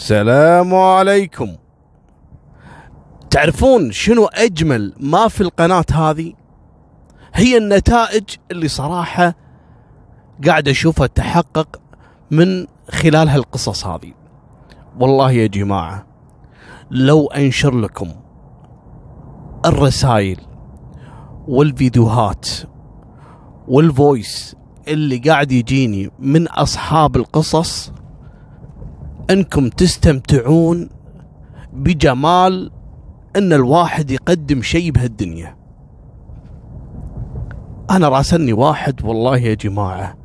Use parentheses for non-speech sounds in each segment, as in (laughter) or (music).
السلام عليكم. تعرفون شنو أجمل ما في القناة هذه؟ هي النتائج اللي صراحة قاعد أشوفها تحقق من خلال هالقصص هذه. والله يا جماعة لو أنشر لكم الرسائل والفيديوهات والفويس اللي قاعد يجيني من أصحاب القصص أنكم تستمتعون بجمال أن الواحد يقدم شيء بهالدنيا. أنا راسلني واحد والله يا جماعة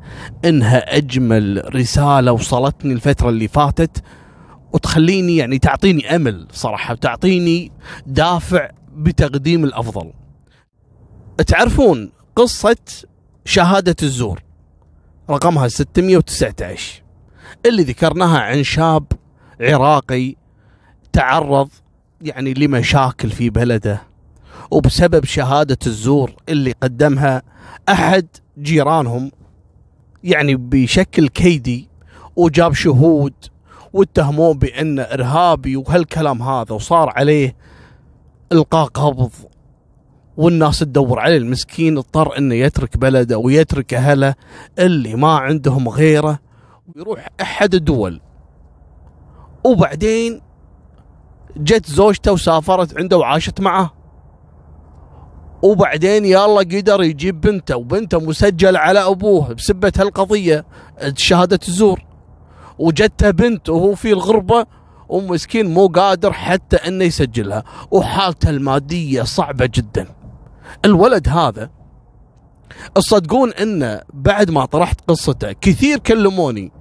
إنها أجمل رسالة وصلتني الفترة اللي فاتت وتخليني يعني تعطيني أمل صراحة تعطيني دافع بتقديم الأفضل. تعرفون قصة شهادة الزور رقمها 619 اللي ذكرناها عن شاب عراقي تعرض يعني لمشاكل في بلده وبسبب شهادة الزور اللي قدمها أحد جيرانهم يعني بشكل كيدي وجاب شهود واتهموه بأنه إرهابي وهالكلام هذا وصار عليه إلقاء قبض والناس تدور عليه المسكين اضطر إنه يترك بلده ويترك أهله اللي ما عندهم غيره. ويروح أحد الدول. وبعدين جت زوجته وسافرت عنده وعاشت معه. وبعدين يلا قدر يجيب بنته وبنته مسجل على أبوه بسبة هالقضية شهادة الزور. وجته بنت وهو في الغربة ومسكين مو قادر حتى إنه يسجلها. وحالته المادية صعبة جدا. الولد هذا تصدقون إنه بعد ما طرحت قصته كثير كلموني.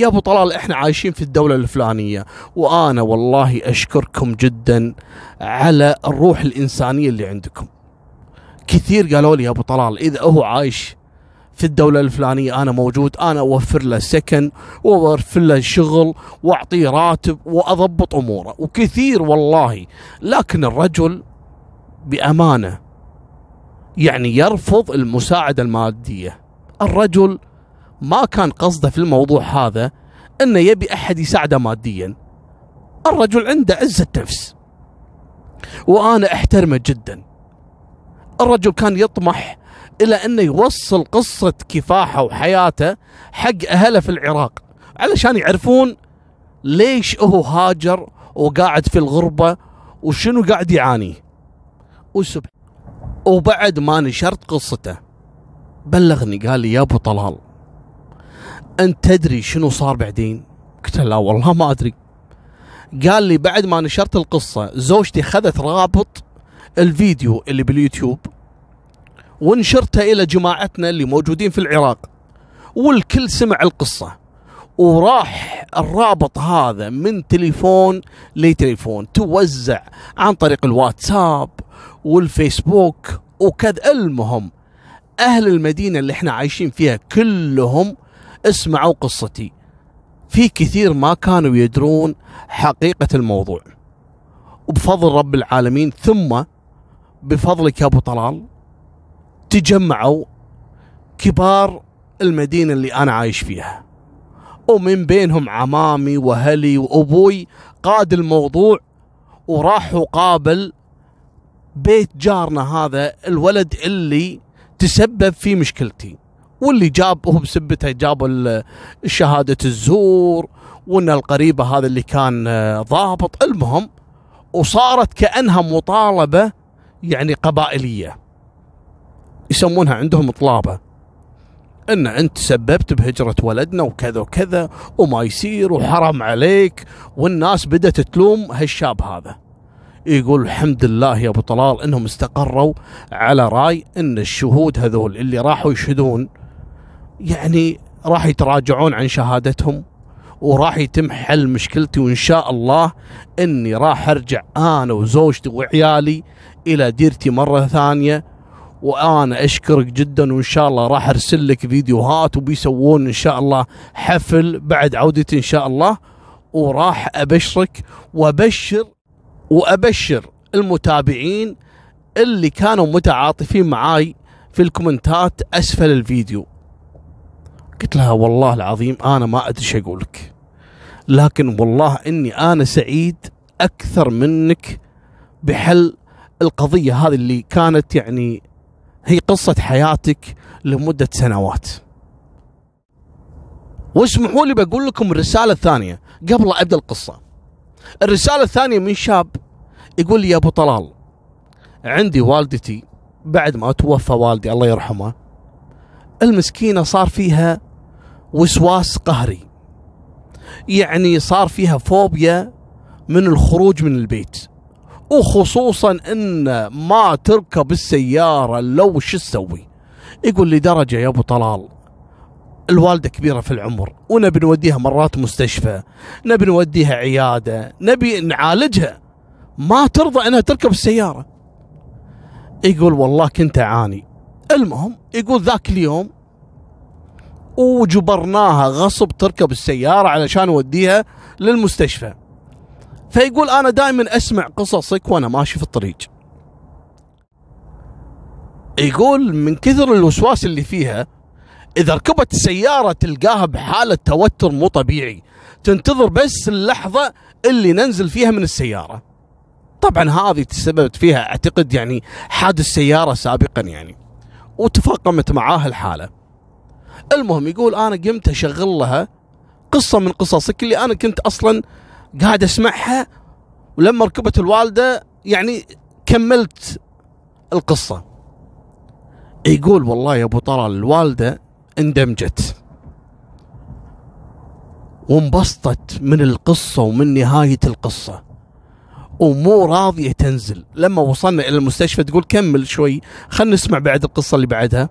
يا أبو طلال إحنا عايشين في الدولة الفلانية وأنا والله أشكركم جدا على الروح الإنسانية اللي عندكم. كثير قالوا لي يا أبو طلال إذا هو عايش في الدولة الفلانية أنا موجود أنا أوفر له سكن وأوفر له شغل وأعطيه راتب وأضبط أموره. وكثير والله لكن الرجل بأمانة يعني يرفض المساعدة المادية. الرجل ما كان قصده في الموضوع هذا إنه يبي أحد يساعده ماديا. الرجل عنده عزة نفس. وأنا أحترمه جدا. الرجل كان يطمح إلى إنه يوصل قصة كفاحة وحياته حق أهله في العراق علشان يعرفون ليش هو هاجر وقاعد في الغربة وشنو قاعد يعانيه وسبحان وبعد ما نشرت قصته بلغني قال لي يا أبو طلال أنت تدري شنو صار بعدين؟ قلت له لا والله ما أدري. قال لي بعد ما نشرت القصة زوجتي خذت رابط الفيديو اللي باليوتيوب ونشرته إلى جماعتنا اللي موجودين في العراق. والكل سمع القصة. وراح الرابط هذا من تليفون لتليفون توزع عن طريق الواتساب والفيسبوك وكذا المهم أهل المدينة اللي إحنا عايشين فيها كلهم اسمعوا قصتي. في كثير ما كانوا يدرون حقيقة الموضوع. وبفضل رب العالمين ثم بفضلك يا أبو طلال تجمعوا كبار المدينة اللي أنا عايش فيها. ومن بينهم عمامي وهلي وأبوي قاد الموضوع وراح وقابل بيت جارنا هذا الولد اللي تسبب في مشكلتي. واللي جاب هو بسبته جاب شهادة الزور وإن القريبة هذا اللي كان آه، ضابط. المهم وصارت كأنها مطالبة يعني قبائلية. يسمونها عندهم مطلابة. إن أنت سببت بهجرة ولدنا وكذا وكذا وما يصير وحرام عليك والناس بدأت تلوم هالشاب هذا. يقول الحمد لله يا أبو طلال إنهم استقروا على رأي إن الشهود هذول اللي راحوا يشهدون يعني راح يتراجعون عن شهادتهم وراح يتم حل مشكلتي وإن شاء الله إني راح أرجع أنا وزوجتي وعيالي إلى ديرتي مرة ثانية. وأنا أشكرك جدا وإن شاء الله راح أرسل لك فيديوهات وبيسوون إن شاء الله حفل بعد عودتي إن شاء الله. وراح أبشرك وأبشر وأبشر المتابعين اللي كانوا متعاطفين معاي في الكومنتات أسفل الفيديو. قلت لها والله العظيم أنا ما أدري إيش أقول لك لكن والله إني أنا سعيد أكثر منك بحل القضية هذه اللي كانت يعني هي قصة حياتك لمدة سنوات. واسمحوا لي بقول لكم الرسالة الثانية قبل أبدأ القصة. الرسالة الثانية من شاب يقول لي يا أبو طلال عندي والدتي بعد ما توفى والدي الله يرحمه المسكينة صار فيها وسواس قهري. يعني صار فيها فوبيا من الخروج من البيت. وخصوصا إن ما تركب السيارة لو شو تسوي؟ يقول لي درجة يا أبو طلال الوالدة كبيرة في العمر ونبي نوديها مرات مستشفى نبي نوديها عيادة نبي نعالجها. ما ترضى إنها تركب السيارة. يقول والله كنت أعاني. المهم يقول ذاك اليوم وجبرناها غصب تركب السيارة علشان نوديها للمستشفى. فيقول أنا دائما أسمع قصصك وأنا ماشي في الطريق. يقول من كثر الوسواس اللي فيها إذا ركبت السيارة تلقاها بحالة توتر مو طبيعي. تنتظر بس اللحظة اللي ننزل فيها من السيارة. طبعا هذه تسببت فيها أعتقد يعني حادث سيارة سابقا يعني. وتفاقمت معاه الحالة. المهم يقول أنا قمت أشغل لها قصة من قصصك اللي أنا كنت أصلا قاعد أسمعها ولما ركبت الوالدة يعني كملت القصة. يقول والله يا أبو طلال الوالدة اندمجت وانبسطت من القصة ومن نهاية القصة. ومو راضية تنزل. لما وصلنا إلى المستشفى تقول كمل شوي خلينا نسمع بعد القصة اللي بعدها.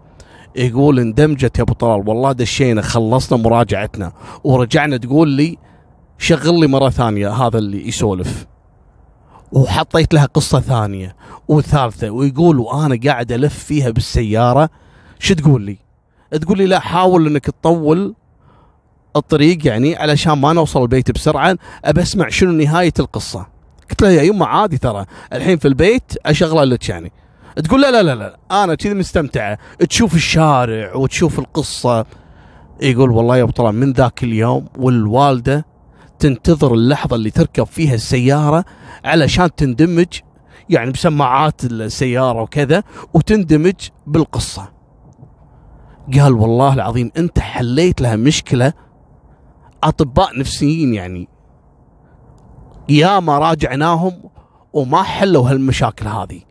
يقول اندمجت يا أبو طلال والله دشينا خلصنا مراجعتنا ورجعنا تقول لي شغل لي مرة ثانية هذا اللي يسولف وحطيت لها قصة ثانية وثالثة ويقول وأنا قاعد ألف فيها بالسيارة شو تقول لي؟ تقول لي لا حاول إنك تطول الطريق يعني علشان ما نوصل البيت بسرعة أبى أسمع شنو نهاية القصة. قلت لها يا يمه عادي ترى الحين في البيت اشغله لك يعني. تقول لا لا لا لا أنا كذي مستمتعه تشوف الشارع وتشوف القصة. يقول والله يا أبو من ذاك اليوم والوالدة تنتظر اللحظة اللي تركب فيها السيارة علشان تندمج يعني بسماعات السيارة وكذا وتندمج بالقصة. قال والله العظيم أنت حليت لها مشكلة. أطباء نفسيين يعني يا ما راجعناهم وما حلوا هالمشاكل هذه.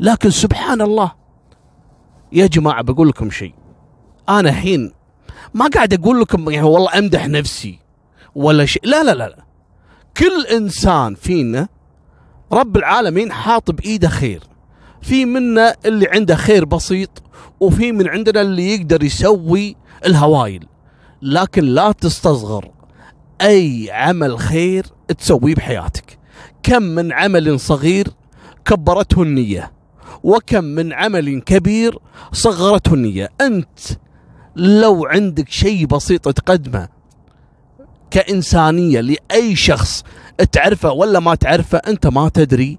لكن سبحان الله يا جماعة بقول لكم شيء. أنا الحين ما قاعد أقول لكم يعني والله أمدح نفسي ولا شيء. لا لا لا, لا. كل إنسان فينا رب العالمين حاط بإيده خير. في منا اللي عنده خير بسيط وفي من عندنا اللي يقدر يسوي الهوايل. لكن لا تستصغر أي عمل خير تسويه بحياتك. كم من عمل صغير كبرته النية. وكم من عمل كبير صغرته النية. أنت لو عندك شيء بسيط تقدمه كإنسانية لأي شخص تعرفه ولا ما تعرفه أنت ما تدري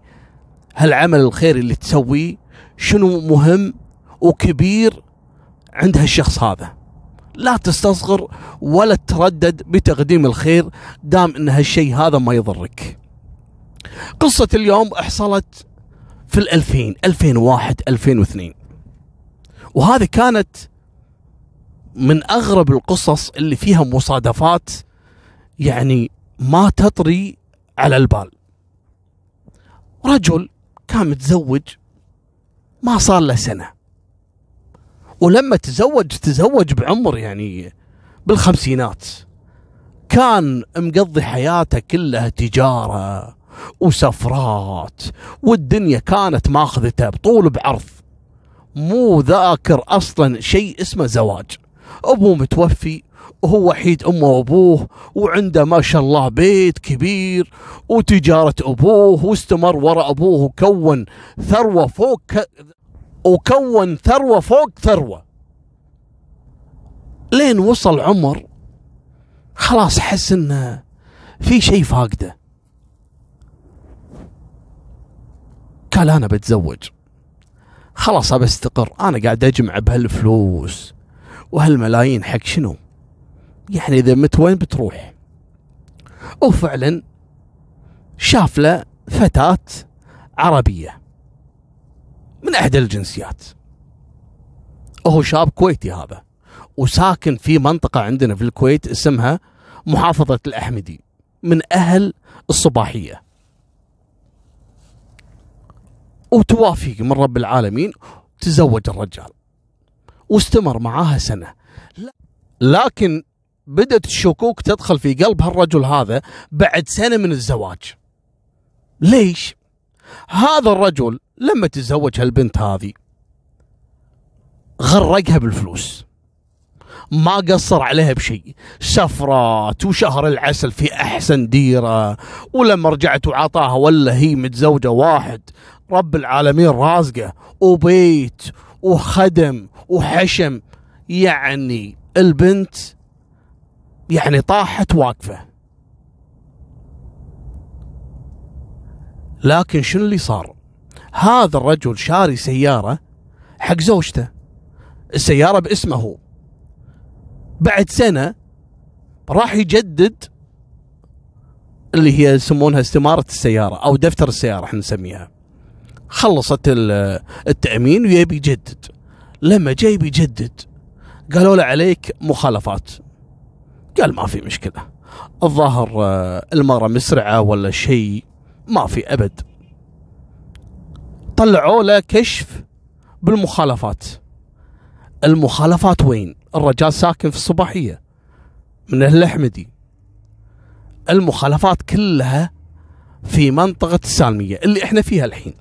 هالعمل الخير اللي تسويه شنو مهم وكبير عند هالشخص هذا. لا تستصغر ولا تردد بتقديم الخير دام إن هالشيء هذا ما يضرك. قصة اليوم حصلت في الألفين 2001 2002 وهذه كانت من أغرب القصص اللي فيها مصادفات يعني ما تطري على البال. رجل كان متزوج ما صار له سنة. ولما تزوج تزوج بعمر يعني بالخمسينات. كان مقضي حياته كلها تجارة وسفرات والدنيا كانت ماخذته بطول بعرض. مو ذاكر أصلا شيء اسمه زواج. أبوه متوفي وهو وحيد أمه وأبوه وعنده ما شاء الله بيت كبير وتجارة أبوه واستمر وراء أبوه وكون ثروة فوق ك... وكون ثروة فوق ثروة. لين وصل عمر خلاص حس إنه في شيء فاقده. قال أنا بتزوج. خلاص أبى أستقر. أنا قاعد أجمع بهالفلوس. وهالملايين حق شنو؟ يعني إذا مت وين بتروح؟ وفعلا شاف له فتاة عربية من إحدى الجنسيات. هو شاب كويتي هذا وساكن في منطقة عندنا في الكويت اسمها محافظة الأحمدي من أهل الصباحية. وتوافق من رب العالمين تزوج الرجال. واستمر معاها سنة. لكن بدأت الشكوك تدخل في قلب هالرجل هذا بعد سنة من الزواج. ليش؟ هذا الرجل لما تزوج هالبنت هذه غرقها بالفلوس. ما قصر عليها بشيء. سفرات وشهر العسل في أحسن ديرة. ولما رجعت وعطاها ولا هي متزوجة واحد. رب العالمين رازقه وبيت وخدم وحشم. يعني البنت يعني طاحت واقفة. لكن شنو اللي صار؟ هذا الرجل شاري سيارة حق زوجته. السيارة باسمه هو. بعد سنة راح يجدد اللي هي يسمونها استمارة السيارة أو دفتر السيارة إحنا نسميها. خلصت التأمين ويبي يجدد لما جاي بيجدد قالوا له عليك مخالفات. قال ما في مشكلة. الظاهر آه، المرة مسرعة ولا شيء ما في أبد. طلعوا له كشف بالمخالفات. المخالفات وين؟ الرجال ساكن في الصباحية من أهل الأحمدي المخالفات كلها في منطقة السالمية اللي إحنا فيها الحين.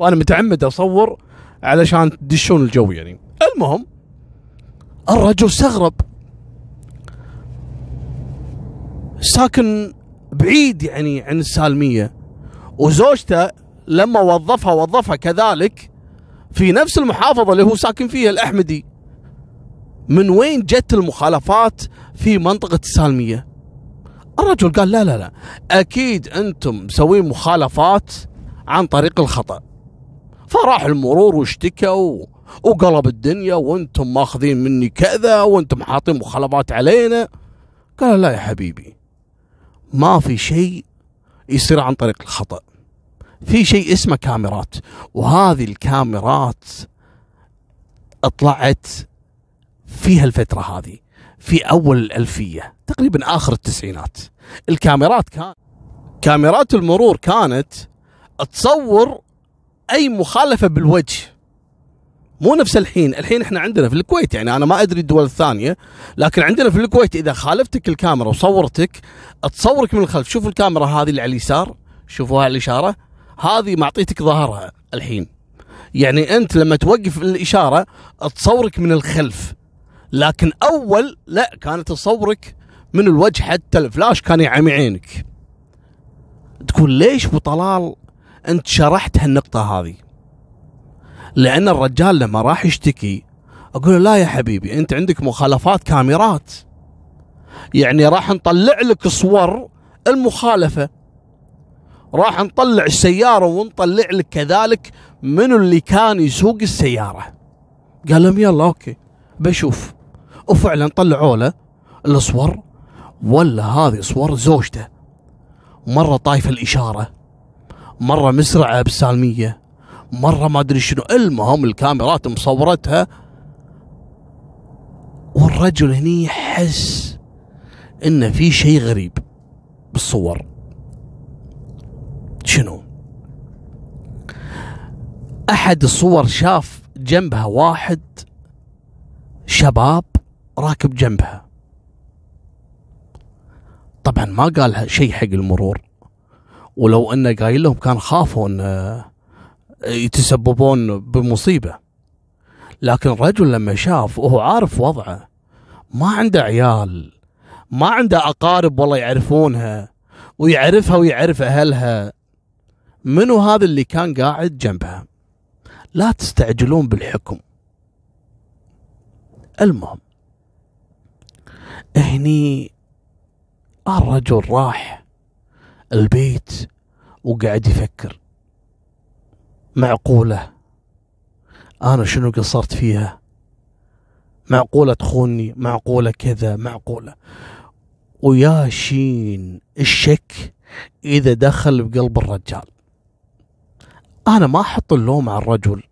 وأنا متعمد اصور علشان تدشون الجو يعني. المهم الرجل استغرب. ساكن بعيد يعني عن السالمية. وزوجته لما وظفها وظفها كذلك في نفس المحافظة اللي هو ساكن فيها الأحمدي. من وين جت المخالفات في منطقة السالمية؟ الرجل قال لا لا لا. أكيد أنتم مسوين مخالفات عن طريق الخطأ. فراح المرور واشتكى وقلب الدنيا وأنتم ماخذين مني كذا وأنتم حاطين مخالفات علينا. قال لا يا حبيبي ما في شيء يصير عن طريق الخطأ. في شيء اسمه كاميرات وهذه الكاميرات طلعت في هالفترة هذه في أول الألفية تقريبا آخر التسعينات. الكاميرات كان كاميرات المرور كانت تصور أي مخالفة بالوجه. مو نفس الحين. الحين إحنا عندنا في الكويت يعني أنا ما أدري الدول الثانية لكن عندنا في الكويت إذا خالفتك الكاميرا وصورتك تصورك من الخلف شوفوا الكاميرا هذه اللي على اليسار شوفوها الإشارة هذه معطيتك ظهرها الحين. يعني أنت لما توقف الإشارة تصورك من الخلف. لكن أول لا كانت تصورك من الوجه حتى الفلاش كان يعمي عينك. تقول ليش ابو طلال انت شرحت هالنقطة هذه. لأن الرجال لما راح يشتكي أقول له لا يا حبيبي أنت عندك مخالفات كاميرات. يعني راح نطلع لك صور المخالفة. راح نطلع السيارة ونطلع لك كذلك منو اللي كان يسوق السيارة. قال لهم يلا أوكي بشوف. وفعلا طلعوا له الصور. ولا هذه صور زوجته. مرة طايفه الإشارة. مرة مسرعه بالسالميه مرة ما أدري شنو. المهم الكاميرات مصورتها. والرجل هني يحس إنه في شيء غريب بالصور. شنو؟ أحد الصور شاف جنبها واحد شباب راكب جنبها. طبعا ما قال شيء حق المرور. ولو انه قايل لهم كان خافوا أن يتسببون بمصيبة. لكن الرجل لما شاف وهو عارف وضعه ما عنده عيال ما عنده أقارب والله يعرفونها ويعرفها ويعرف أهلها منو هذا اللي كان قاعد جنبها؟ لا تستعجلون بالحكم. المهم هني الرجل راح البيت وقاعد يفكر. معقولة؟ أنا شنو قصرت فيها؟ معقولة تخوني؟ معقولة كذا؟ معقولة. ويا شين الشك إذا دخل بقلب الرجال. أنا ما أحط اللوم على الرجل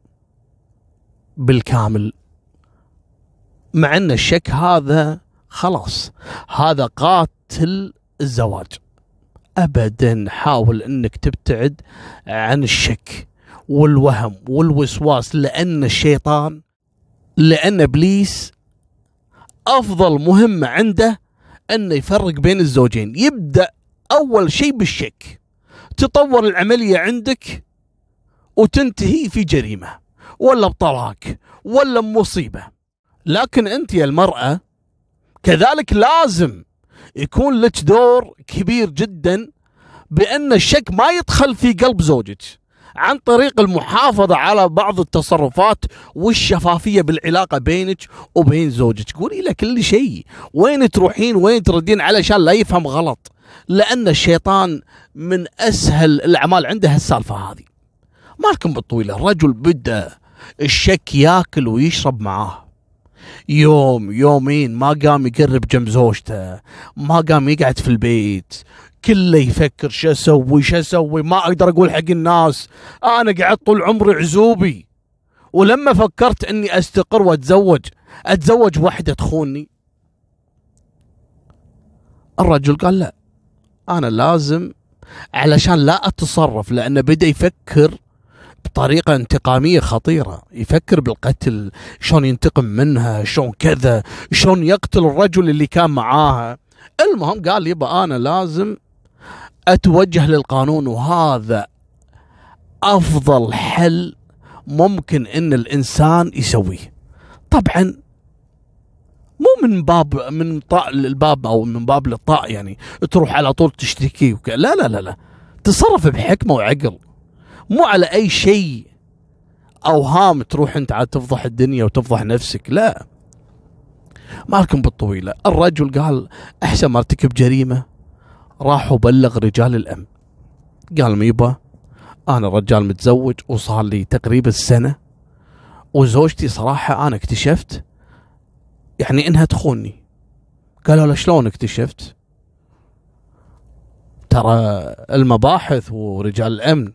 بالكامل. مع إن الشك هذا خلاص هذا قاتل الزواج. ابدا. حاول إنك تبتعد عن الشك والوهم والوسواس لأن الشيطان لأن إبليس أفضل مهمه عنده إنه يفرق بين الزوجين. يبدأ أول شيء بالشك. تطور العملية عندك وتنتهي في جريمة ولا بطلاق ولا مصيبة. لكن أنت يا المرأة كذلك لازم يكون لك دور كبير جدا بأن الشك ما يدخل في قلب زوجك عن طريق المحافظة على بعض التصرفات والشفافية بالعلاقة بينك وبين زوجك. قولي له كل شيء. وين تروحين؟ وين تردين؟ علشان لا يفهم غلط. لأن الشيطان من أسهل الأعمال عنده هالسالفة هذه. مالكم بالطويلة. الرجل بدأ الشك ياكل ويشرب معاه. يوم يومين ما قام يقرب جنب زوجته ما قام يقعد في البيت. كله يفكر شو أسوي شو أسوي؟ ما أقدر أقول حق الناس أنا قعدت طول عمري عزوبي. ولما فكرت إني أستقر وأتزوج أتزوج واحدة تخونني الرجل قال لا أنا لازم علشان لا أتصرف لأنه بدأ يفكر بطريقة انتقامية خطيرة. يفكر بالقتل شلون ينتقم منها شلون كذا شلون يقتل الرجل اللي كان معاها. المهم قال يبا أنا لازم أتوجه للقانون وهذا أفضل حل ممكن أن الإنسان يسويه. طبعا مو من باب من طاء للباب أو من باب للطاء يعني تروح على طول تشتكي وك... لا لا لا لا. تصرف بحكمة وعقل. مو على أي شيء. اوهام تروح أنت عاد تفضح الدنيا وتفضح نفسك لا. مالكم بالطويلة. الرجل قال أحسن ما أرتكب جريمة. راح وبلغ رجال الامن قال ميبا أنا رجال متزوج وصار لي تقريبا سنة وزوجتي صراحة أنا اكتشفت يعني إنها تخونني قالوا له شلون اكتشفت؟ ترى المباحث ورجال الأمن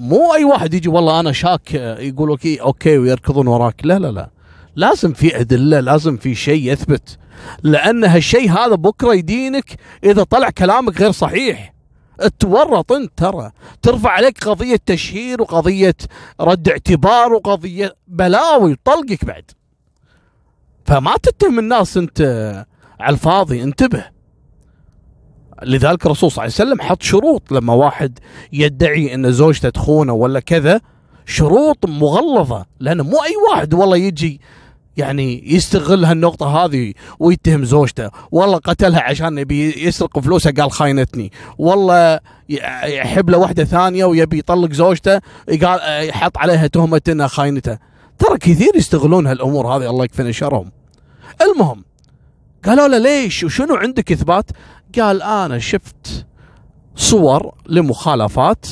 مو أي واحد يجي والله أنا شاك يقول okay okay ويركضون وراك. لا لا لا. لازم في أدلة لازم في شيء يثبت. لأن هالشيء هذا بكرة يدينك إذا طلع كلامك غير صحيح. تورط أنت ترى. ترفع عليك قضية تشهير وقضية رد اعتبار وقضية بلاوي طلقك بعد. فما تتهم الناس أنت على الفاضي انتبه. لذلك الرسول صلى الله عليه وسلم حط شروط لما واحد يدعي إن زوجته تخونه ولا كذا شروط مغلظة لأن مو أي واحد والله يجي يعني يستغل هالنقطة هذه ويتهم زوجته والله قتلها عشان يبي يسرق فلوسها قال خاينتني. والله يحب له واحدة ثانية ويبي يطلق زوجته قال يحط عليها تهمة إنها خاينته. ترى كثير يستغلون هالأمور هذه الله يكفينا شرهم. المهم قالوا له ليش وشنو عندك إثبات؟ قال أنا شفت صور لمخالفات.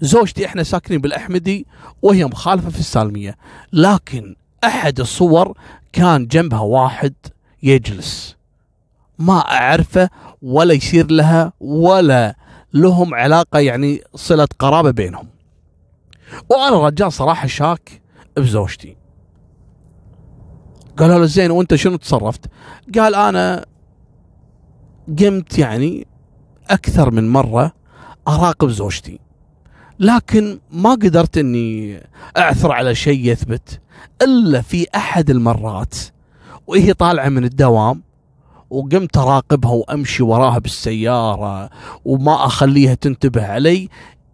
زوجتي إحنا ساكنين بالأحمدي وهي مخالفة في السالمية لكن أحد الصور كان جنبها واحد يجلس. ما أعرفه ولا يصير لها ولا لهم علاقة يعني صلة قرابة بينهم. وأنا رجال صراحة شاك بزوجتي. قالوا له زين وأنت شنو تصرفت؟ قال أنا قمت يعني أكثر من مرة أراقب زوجتي. لكن ما قدرت إني أعثر على شيء يثبت إلا في أحد المرات وهي طالعة من الدوام وقمت أراقبها وأمشي وراها بالسيارة وما أخليها تنتبه علي.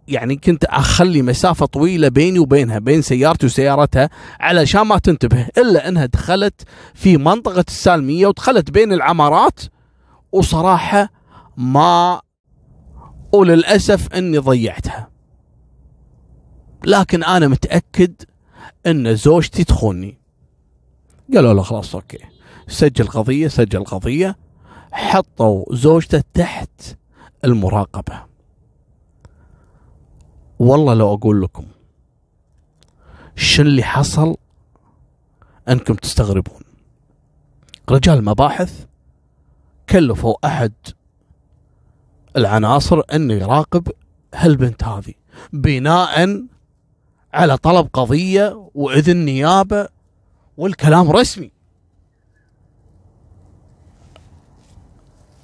يعني كنت أخلي مسافة طويلة بيني وبينها بين سيارتي وسيارتها علشان ما تنتبه إلا إنها دخلت في منطقة السالمية ودخلت بين العمارات وصراحة ما وللأسف إني ضيعتها. لكن أنا متأكد إن زوجتي تخوني. قالوا له خلاص أوكي. سجل قضية سجل قضية. حطوا زوجته تحت المراقبة. والله لو أقول لكم شن اللي حصل إنكم تستغربون. رجال المباحث كلفوا أحد العناصر انه يراقب هالبنت هذه بناء على طلب قضية وإذن نيابة والكلام رسمي.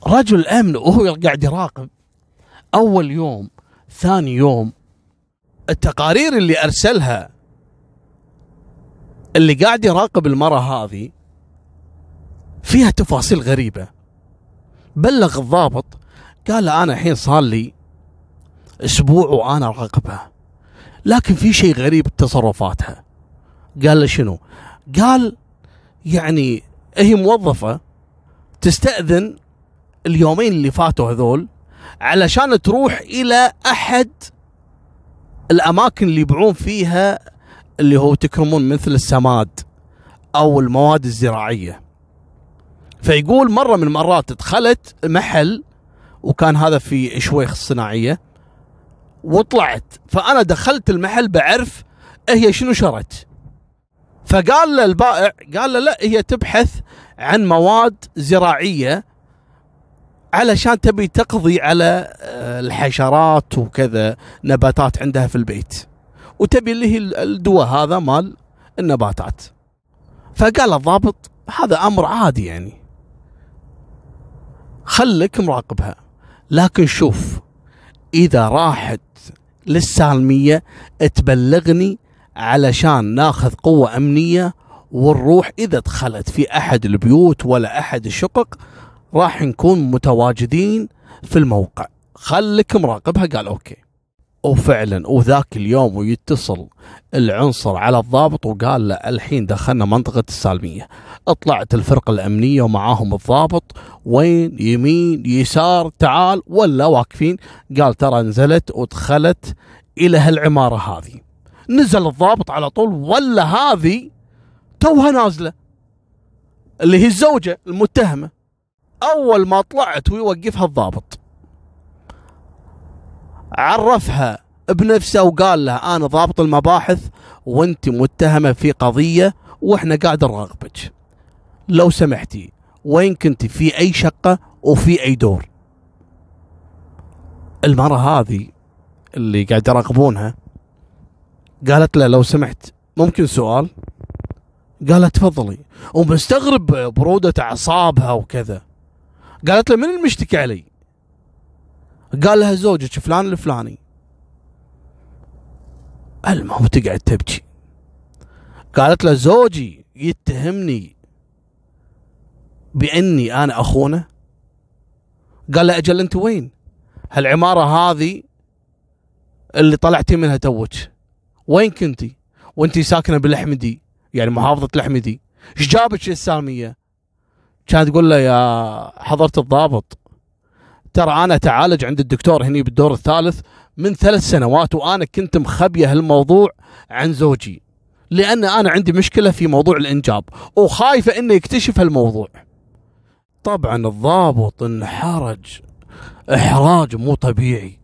رجل آمن وهو قاعد يراقب أول يوم ثاني يوم التقارير اللي أرسلها اللي قاعد يراقب المرأة هذه فيها تفاصيل غريبة. بلغ الضابط قال له أنا الحين صار لي أسبوع وأنا اراقبها لكن في شيء غريب بتصرفاتها. قال له شنو؟ قال يعني هي موظفة تستأذن اليومين اللي فاتوا هذول علشان تروح إلى أحد الأماكن اللي يبيعون فيها اللي هو تكرمون مثل السماد أو المواد الزراعية. فيقول مرة من المرات دخلت محل وكان هذا في شويخ الصناعية وطلعت فأنا دخلت المحل بعرف هي شنو شرت. فقال له البائع قال له لا هي تبحث عن مواد زراعية علشان تبي تقضي على آه، الحشرات وكذا نباتات عندها في البيت. وتبي اللي هي الدواء هذا مال النباتات. فقال الضابط هذا أمر عادي يعني. خلك مراقبها. لكن شوف إذا راحت للسالمية تبلغني علشان ناخذ قوة أمنية ونروح إذا دخلت في أحد البيوت ولا أحد الشقق راح نكون متواجدين في الموقع. خلك مراقبها قال أوكي. وفعلا وذاك اليوم ويتصل العنصر على الضابط وقال له الحين دخلنا منطقة السالمية. اطلعت الفرقة الأمنية ومعاهم الضابط وين؟ يمين يسار تعال ولا واقفين؟ قال ترى نزلت ودخلت إلى هالعمارة هذه. نزل الضابط على طول ولا هذه توها نازلة. اللي هي الزوجة المتهمة. أول ما طلعت ويوقفها الضابط. عرفها بنفسه وقال له أنا ضابط المباحث وأنت متهمة في قضية وإحنا قاعد نراقبك. لو سمحتي وين كنت؟ في أي شقة وفي أي دور. المراه هذه اللي قاعد يراقبونها قالت له لو سمحت ممكن سؤال؟ قالت تفضلي. ومستغرب برودة أعصابها وكذا. قالت له من المشتكي علي؟ قال لها زوجك فلان الفلاني. المهم تقعد تبكي. قالت له زوجي يتهمني بأني أنا أخونه. قال له أجل أنت وين؟ هالعمارة هذه اللي طلعتي منها توك. وين كنتي؟ وأنتي ساكنة بالاحمدي يعني محافظة الاحمدي إيش جابك السالمية؟ كانت تقول له يا حضرة الضابط. ترى أنا أتعالج عند الدكتور هني بالدور الثالث من ثلاث سنوات وأنا كنت مخبية هالموضوع عن زوجي لأن أنا عندي مشكلة في موضوع الإنجاب وخايفة إنه يكتشف هالموضوع. طبعا الضابط انحرج إحراج مو طبيعي.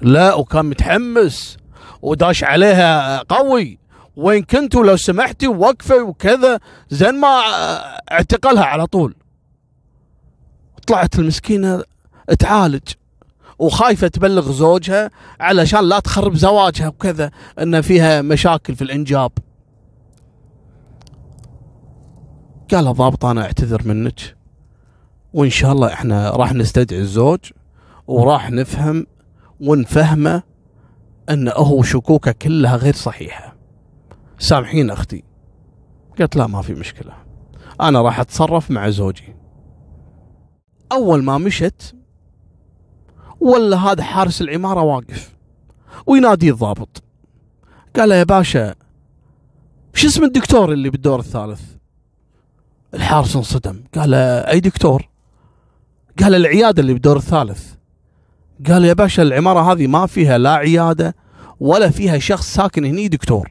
لا وكان متحمس وداش عليها قوي. وين كنتوا لو سمحتي وقفه وكذا زين ما أعتقلها على طول. طلعت المسكينة تعالج. وخايفة تبلغ زوجها علشان لا تخرب زواجها وكذا إن فيها مشاكل في الإنجاب. قال الضابط أنا أعتذر منك. وإن شاء الله إحنا راح نستدعي الزوج وراح نفهم ونفهمه إن هو شكوكه كلها غير صحيحة. سامحين أختي. قالت لا ما في مشكلة. أنا راح أتصرف مع زوجي. أول ما مشت ولا هذا حارس العمارة واقف. وينادي الضابط. قال له يا باشا شو اسم الدكتور اللي بالدور الثالث? الحارس انصدم. قال أي دكتور؟ قال العيادة اللي بالدور الثالث. قال يا باشا العمارة هذه ما فيها لا عيادة ولا فيها شخص ساكن هني دكتور.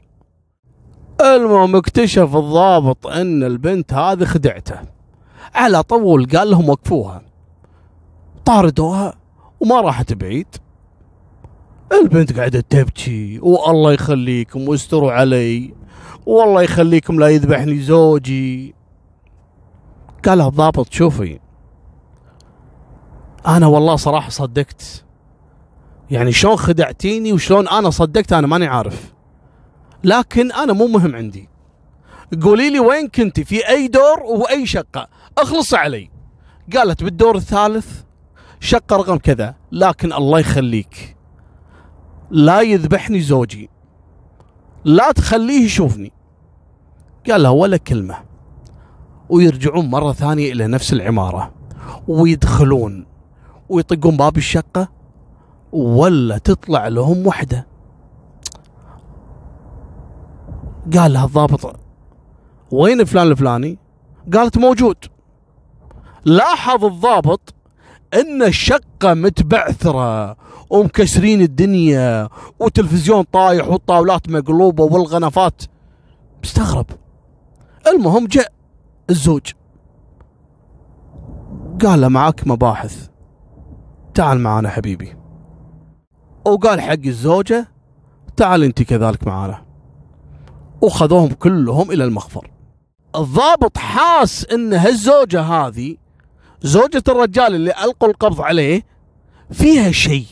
المهم اكتشف الضابط أن البنت هذه خدعته. على طول قال لهم وقفوها. طاردوها. وما راحت بعيد. البنت قاعدة تبكي والله يخليكم واستروا علي والله يخليكم لا يذبحني زوجي. قال الضابط شوفي أنا والله صراحة صدقت. يعني شلون خدعتيني وشلون أنا صدقت أنا ماني عارف. لكن أنا مو مهم عندي. قولي لي وين كنتي في أي دور وأي شقة. اخلص علي. قالت بالدور الثالث شقه رقم كذا لكن الله يخليك. لا يذبحني زوجي. لا تخليه يشوفني. قال لها ولا كلمة. ويرجعون مرة ثانية إلى نفس العمارة. ويدخلون. ويطقون باب الشقة. ولا تطلع لهم وحدة. قال لها الضابط وين فلان الفلاني؟ قالت موجود. لاحظ الضابط إن الشقة متبعثرة ومكسرين الدنيا وتلفزيون طايح والطاولات مقلوبة والغنفات مستغرب. المهم جاء الزوج. قال له معك مباحث. تعال معانا حبيبي. وقال حق الزوجة تعال أنت كذلك معانا. وخذوهم كلهم إلى المخفر الضابط حاس إن هالزوجة هذه زوجة الرجال اللي ألقوا القبض عليه فيها شيء.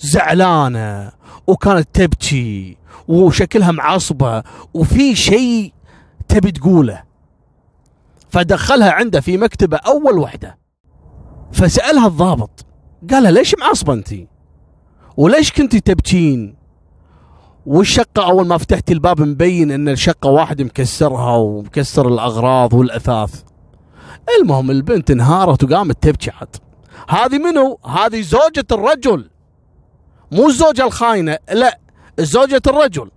زعلانة وكانت تبكي وشكلها معصبة وفي شيء تبي تقوله. فدخلها عنده في مكتبة أول وحدة. فسألها الضابط قالها ليش معصبة أنت؟ وليش كنتي تبكين؟ والشقة أول ما فتحتي الباب مبين أن الشقة واحد مكسرها ومكسر الأغراض والأثاث. المهم البنت انهارت وقامت تبكي عاد. هذه منو؟ هذه زوجة الرجل. مو الزوجة الخاينة لا زوجة الرجل.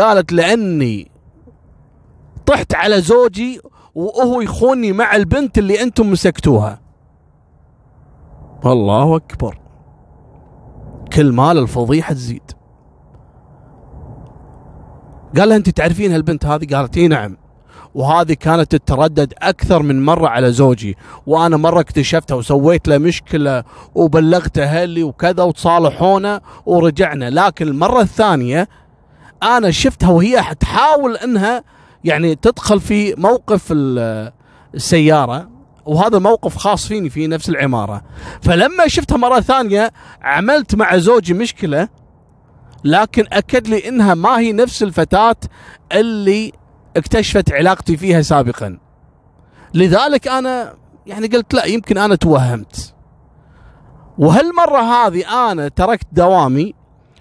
قالت لأني طحت على زوجي وهو يخوني مع البنت اللي أنتم مسكتوها. الله أكبر. كل مال الفضيحة تزيد. قال لها أنت تعرفين هالبنت هذه؟ قالت إي نعم. وهذه كانت تتردد أكثر من مرة على زوجي. وأنا مرة اكتشفتها وسويت له مشكلة وبلغت أهلي وكذا وتصالحونا ورجعنا. لكن المرة الثانية أنا شفتها وهي تحاول إنها يعني تدخل في موقف السيارة. وهذا الموقف خاص فيني في نفس العمارة. فلما شفتها مرة ثانية عملت مع زوجي مشكلة لكن أكد لي إنها ما هي نفس الفتاة اللي اكتشفت علاقتي فيها سابقا. لذلك أنا يعني قلت لا يمكن أنا توهمت. وهالمرة هذه أنا تركت دوامي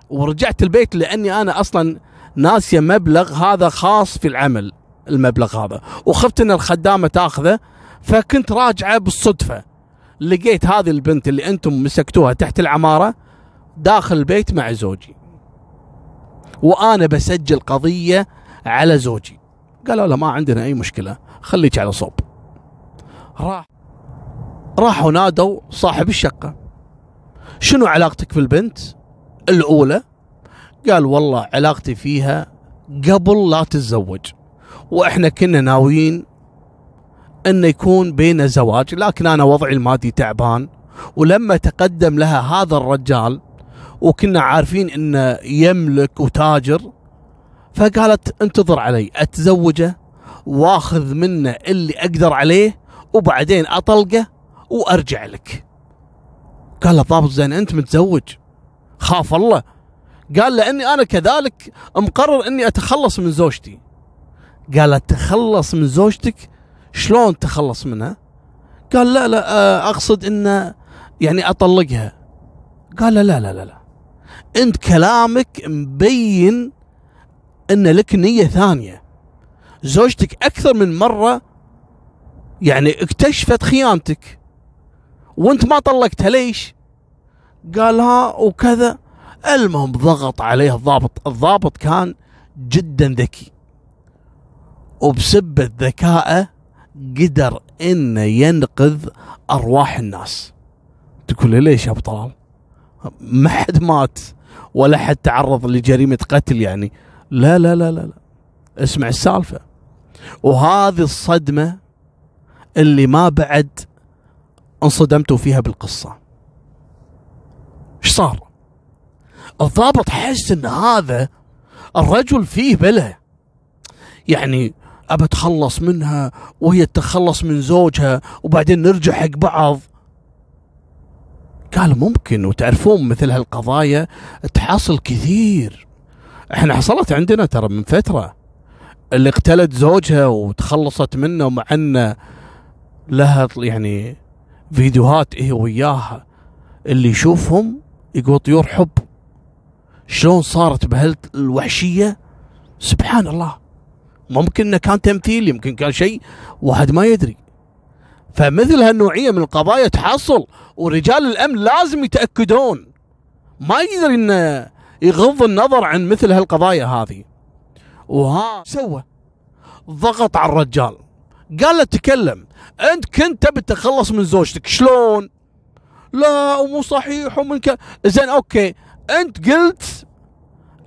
ورجعت البيت لأني أنا أصلا ناسيه مبلغ هذا خاص في العمل المبلغ هذا. وخفت إن الخدامة تأخذه فكنت راجعة بالصدفة. لقيت هذه البنت اللي أنتم مسكتوها تحت العمارة داخل البيت مع زوجي. وأنا بسجل قضية على زوجي. قالوا له ما عندنا أي مشكلة خليك على صوب. راح راحوا نادوا صاحب الشقة. شنو علاقتك في البنت الأولى؟ قال والله علاقتي فيها قبل لا تتزوج. وإحنا كنا ناويين انه يكون بينا زواج لكن أنا وضعي المادي تعبان. ولما تقدم لها هذا الرجال وكنا عارفين إنه يملك وتاجر فقالت انتظر علي أتزوجه وآخذ منه اللي أقدر عليه وبعدين أطلقه وأرجع لك. قال له زين أنت متزوج؟ خاف الله. قال لاني أنا كذلك مقرر إني أتخلص من زوجتي. قال تخلص من زوجتك؟ شلون تخلص منها؟ قال لا لا آه، أقصد انه يعني أطلقها. قال لا لا لا لا. أنت كلامك مبين إن لك نية ثانية. زوجتك أكثر من مرة يعني اكتشفت خيانتك. وأنت ما طلقتها ليش؟ قالها وكذا. المهم ضغط عليه الضابط. الضابط كان جدا ذكي. وبسبة ذكائه قدر إنه ينقذ أرواح الناس. تقول لي ليش يا أبو طلال؟ ما حد مات ولا حد تعرض لجريمة قتل يعني. لا لا لا لا, لا. اسمع السالفة. وهذه الصدمة اللي ما بعد انصدمتوا فيها بالقصة. إيش صار؟ الضابط حس إن هذا الرجل فيه بلا يعني أبى أتخلص منها وهي تتخلص من زوجها وبعدين نرجع حق بعض. قال ممكن وتعرفون مثل هالقضايا تحصل كثير. إحنا حصلت عندنا ترى من فترة اللي اقتلت زوجها وتخلصت منه مع انه لها يعني فيديوهات هي وياها. اللي يشوفهم يقول طيور حب. شلون صارت بهالوحشية؟ سبحان الله. ممكن إنه كان تمثيل يمكن كان شيء واحد ما يدري. فمثل هالنوعية من القضايا تحصل ورجال الأمن لازم يتأكدون. ما يقدر إنه يغض النظر عن مثل هالقضايا هذه. وها سوى ضغط على الرجال. قال له تكلم أنت كنت تبي تتخلص من زوجتك شلون؟ لا ومو صحيح ومن ك... زين okay. أنت قلت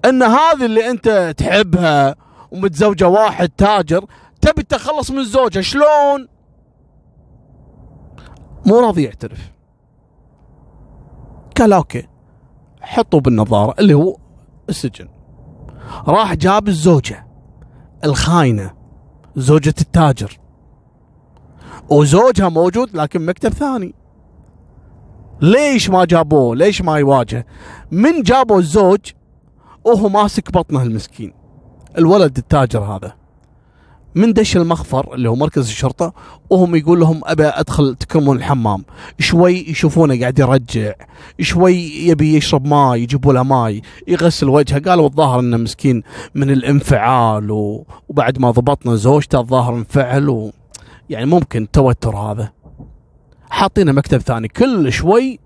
إن هذه اللي أنت تحبها ومتزوجة واحد تاجر تبي تتخلص من زوجها شلون؟ مو راضي يعترف. قال okay. حطوا بالنظارة اللي هو السجن. راح جاب الزوجة الخاينة زوجة التاجر. وزوجها موجود لكن مكتب ثاني. ليش ما جابوه؟ ليش ما يواجه؟ من جابوا الزوج وهو ماسك بطنه المسكين الولد التاجر هذا. من دش المخفر اللي هو مركز الشرطة وهم يقول لهم أبى أدخل تكرمون الحمام. شوي يشوفونه قاعد يرجع. شوي يبي يشرب ماي يجيبوا له ماي. يغسل وجهه. قالوا الظاهر إنه مسكين من الانفعال و... وبعد ما ضبطنا زوجته الظاهر انفعل و... يعني ممكن التوتر هذا. حاطينه مكتب ثاني. كل شوي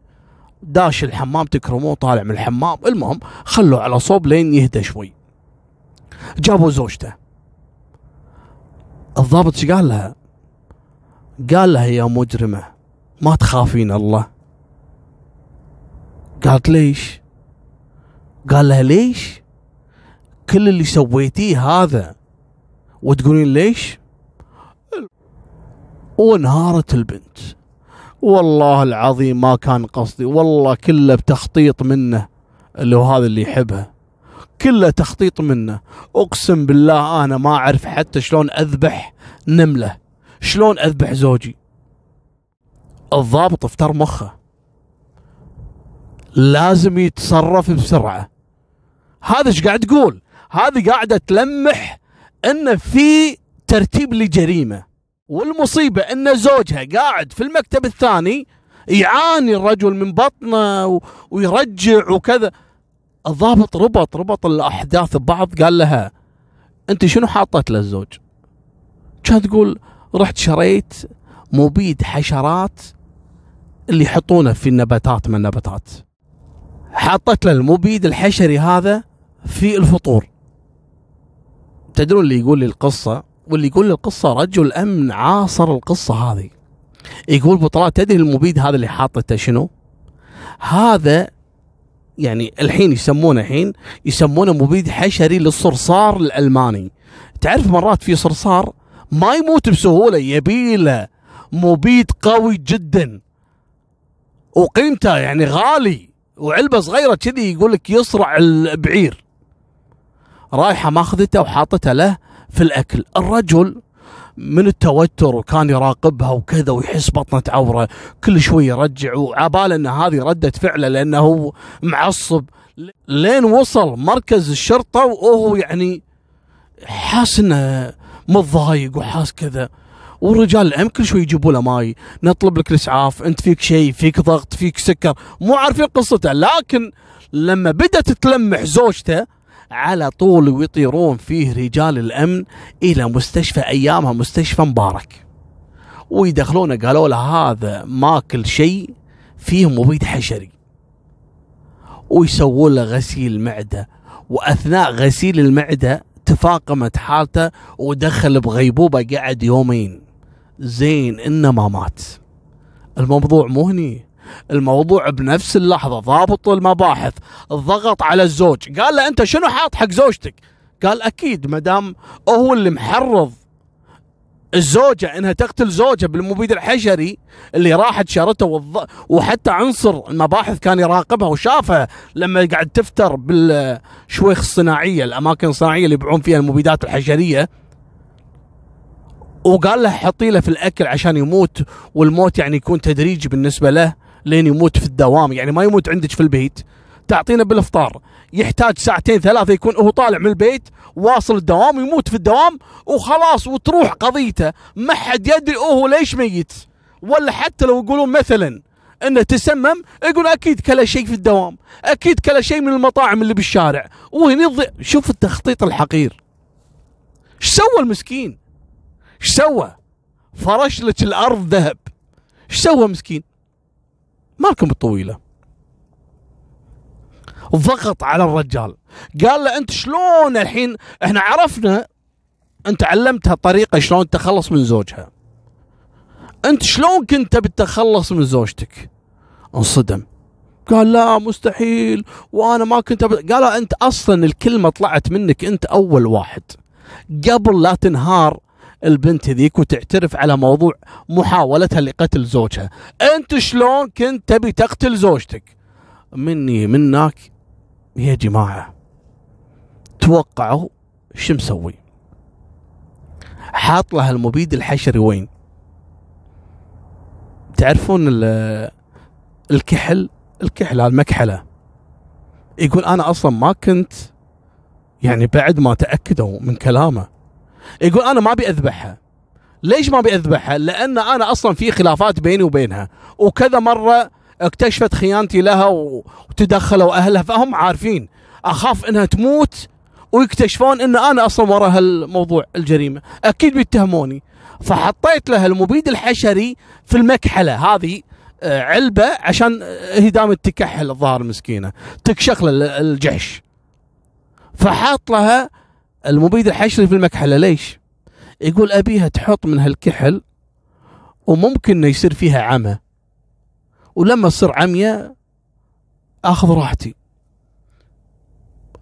داش الحمام تكرموه طالع من الحمام. المهم خلوه على صوب لين يهدى شوي. جابوا زوجته. الضابط إيش قال لها؟ قال لها يا مجرمة ما تخافين الله قالت ليش؟ قال لها ليش؟ كل اللي سويتيه هذا وتقولين ليش؟ وانهارت البنت والله العظيم ما كان قصدي والله كله بتخطيط منه اللي هو هذا اللي يحبها كله تخطيط منه. أقسم بالله أنا ما أعرف حتى شلون أذبح نملة. شلون أذبح زوجي. الضابط افتر مخه. لازم يتصرف بسرعة. هذا إيش قاعد تقول؟ هذه قاعدة تلمح إن في ترتيب لجريمة. والمصيبة إن زوجها قاعد في المكتب الثاني يعاني الرجل من بطنه ويرجع وكذا. الضابط ربط ربط الأحداث ببعض قال لها أنت شنو حاطت للزوج؟ كانت تقول رحت شريت مبيد حشرات اللي يحطونه في النباتات من النباتات. حطت له المبيد الحشري هذا في الفطور. تدرون اللي يقول لي القصة؟ واللي يقول لي القصة رجل أمن عاصر القصة هذه. يقول بطلات تدري المبيد هذا اللي حاطته شنو؟ هذا يعني الحين يسمونه الحين يسمونه مبيد حشري للصرصار الألماني. تعرف مرات في صرصار ما يموت بسهولة يبيله. مبيد قوي جدا. وقيمته يعني غالي. وعلبة صغيرة كذي يقول لك يصرع البعير. رايحة ماخذته وحاطته له في الأكل. الرجل من التوتر وكان يراقبها وكذا ويحس بطنة عورة. كل شوي يرجع وعباله إن هذه رده فعله لأنه معصب. لين وصل مركز الشرطة وهو يعني حاس إنه متضايق وحاس كذا. والرجال الامن كل شوي يجيبوا له ماي. نطلب لك الإسعاف أنت فيك شيء فيك ضغط فيك سكر. مو عارفين قصته لكن لما بدأت تلمح زوجته على طول ويطيرون فيه رجال الأمن إلى مستشفى أيامها مستشفى مبارك. ويدخلونه قالوا له هذا ماكل شيء فيه مبيد حشري. ويسوون له غسيل معدة. وأثناء غسيل المعدة تفاقمت حالته ودخل بغيبوبة قعد يومين. زين إنه ما مات. الموضوع مو هني. الموضوع بنفس اللحظة ضابط المباحث ضغط على الزوج. قال له أنت شنو حاط حق زوجتك؟ قال أكيد ما دام هو اللي محرض. الزوجة إنها تقتل زوجها بالمبيد الحشري اللي راحت شارته والض... وحتى عنصر المباحث كان يراقبها وشافها لما قاعد تفتر بالشويخ الصناعية الأماكن الصناعية اللي يبيعون فيها المبيدات الحشرية. وقال له حطي له في الأكل عشان يموت والموت يعني يكون تدريجي بالنسبة له. لين يموت في الدوام. يعني ما يموت عندك في البيت. تعطينا بالإفطار. يحتاج ساعتين ثلاثة يكون هو طالع من البيت واصل الدوام يموت في الدوام وخلاص وتروح قضيته. ما حد يدري هو ليش ميت. ولا حتى لو يقولون مثلا إنه تسمم يقول أكيد كلا شيء في الدوام. أكيد كلا شيء من المطاعم اللي بالشارع. وهنا شوف التخطيط الحقير. إيش سوى المسكين؟ إيش سوى؟ فرش لك الأرض ذهب. إيش سوى مسكين؟ مالكم بالطويلة. ضغط على الرجال. قال له أنت شلون الحين؟ إحنا عرفنا أنت علمتها طريقة شلون تخلص من زوجها. أنت شلون كنت بتتخلص من زوجتك؟ انصدم. قال لا مستحيل. وأنا ما كنت أب... قال أنت أصلا الكلمة طلعت منك أنت أول واحد. قبل لا تنهار البنت هذيك وتعترف على موضوع محاولتها لقتل زوجها. أنت شلون كنت تبي تقتل زوجتك؟ مني منك يا جماعة. توقعوا شو مسوي؟ حاط لها المبيد الحشري وين؟ تعرفون الكحل؟ الكحل المكحلة. يقول أنا أصلا ما كنت يعني بعد ما تأكدوا من كلامه. يقول أنا ما أبي أذبحها. ليش ما أبي أذبحها؟ لأن أنا أصلا في خلافات بيني وبينها. وكذا مرة اكتشفت خيانتي لها وتدخلوا أهلها فهم عارفين. أخاف إنها تموت ويكتشفون إن أنا أصلا وراء هالموضوع الجريمة. أكيد بيتهموني. فحطيت لها المبيد الحشري في المكحلة. هذه آه، علبة عشان هي دائما تكحل الظاهر مسكينة. تكشخ الجحش. فحاط لها المبيد الحشري في المكحلة ليش؟ يقول أبيها تحط من هالكحل وممكن إنه يصير فيها عمى. ولما تصير عمية آخذ راحتي.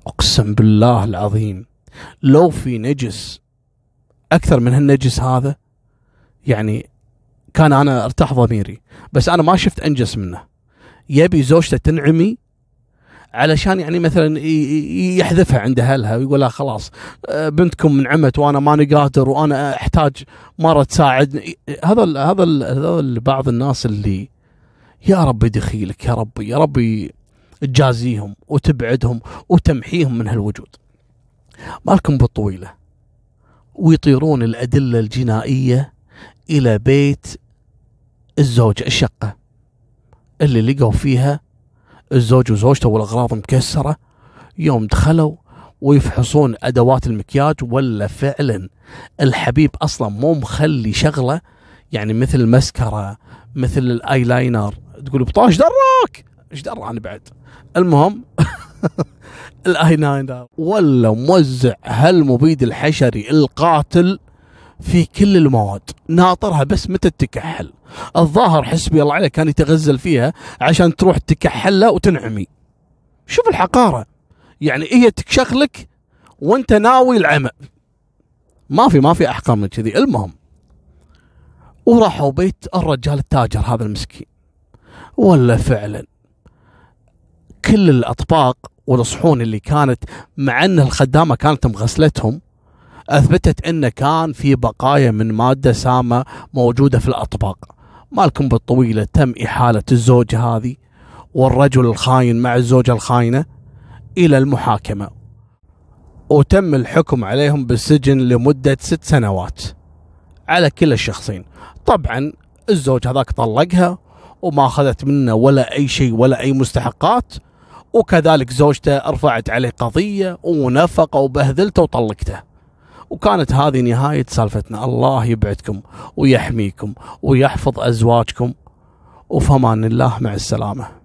أقسم بالله العظيم لو في نجس أكثر من هالنجس هذا يعني كان أنا أرتاح ضميري بس أنا ما شفت أنجس منه. يبي زوجته تنعمي علشان يعني مثلا يحذفها عند أهلها ويقول لها خلاص آه، بنتكم منعمت وأنا ماني قادر وأنا أحتاج مرة تساعدني هذا هذا هذا بعض الناس اللي يا رب دخيلك يا رب يا رب تجازيهم وتبعدهم وتمحيهم من هالوجود. مالكم بالطويلة. ويطيرون الأدلة الجنائية إلى بيت الزوج الشقة اللي لقوا فيها الزوج وزوجته والأغراض مكسرة يوم دخلوا ويفحصون أدوات المكياج ولا فعلا. الحبيب أصلا مو مخلي شغلة يعني مثل المسكرة مثل الأيلاينر. تقول بطاش دراك! إيش درى أنا بعد؟ المهم (laughs) الأيلاينر. ولا موزع هالمبيد الحشري القاتل في كل المواد ناطرها بس متى تكحل الظاهر حسبي الله عليه كان يتغزل فيها عشان تروح تكحلها وتنعمي. شوف الحقارة. يعني هي تكشخ لك وانت ناوي العمى ما في ما في احقر من كذي. المهم وراحوا بيت الرجال التاجر هذا المسكين. ولا فعلا. كل الأطباق والصحون اللي كانت مع أن الخدامة كانت مغسلتهم أثبتت انه كان في بقايا من مادة سامة موجودة في الأطباق. مالكم بالطويلة تم إحالة الزوجه هذه والرجل الخاين مع الزوجة الخاينة إلى المحاكمة. وتم الحكم عليهم بالسجن لمدة ست سنوات على كلا الشخصين. طبعا الزوج هذاك طلقها وما أخذت منه ولا أي شيء ولا أي مستحقات وكذلك زوجته رفعت عليه قضية ونفقه وبهذلته وطلقته. وكانت هذه نهاية سالفتنا. الله يبعدكم ويحميكم ويحفظ أزواجكم. وفمان الله مع السلامة.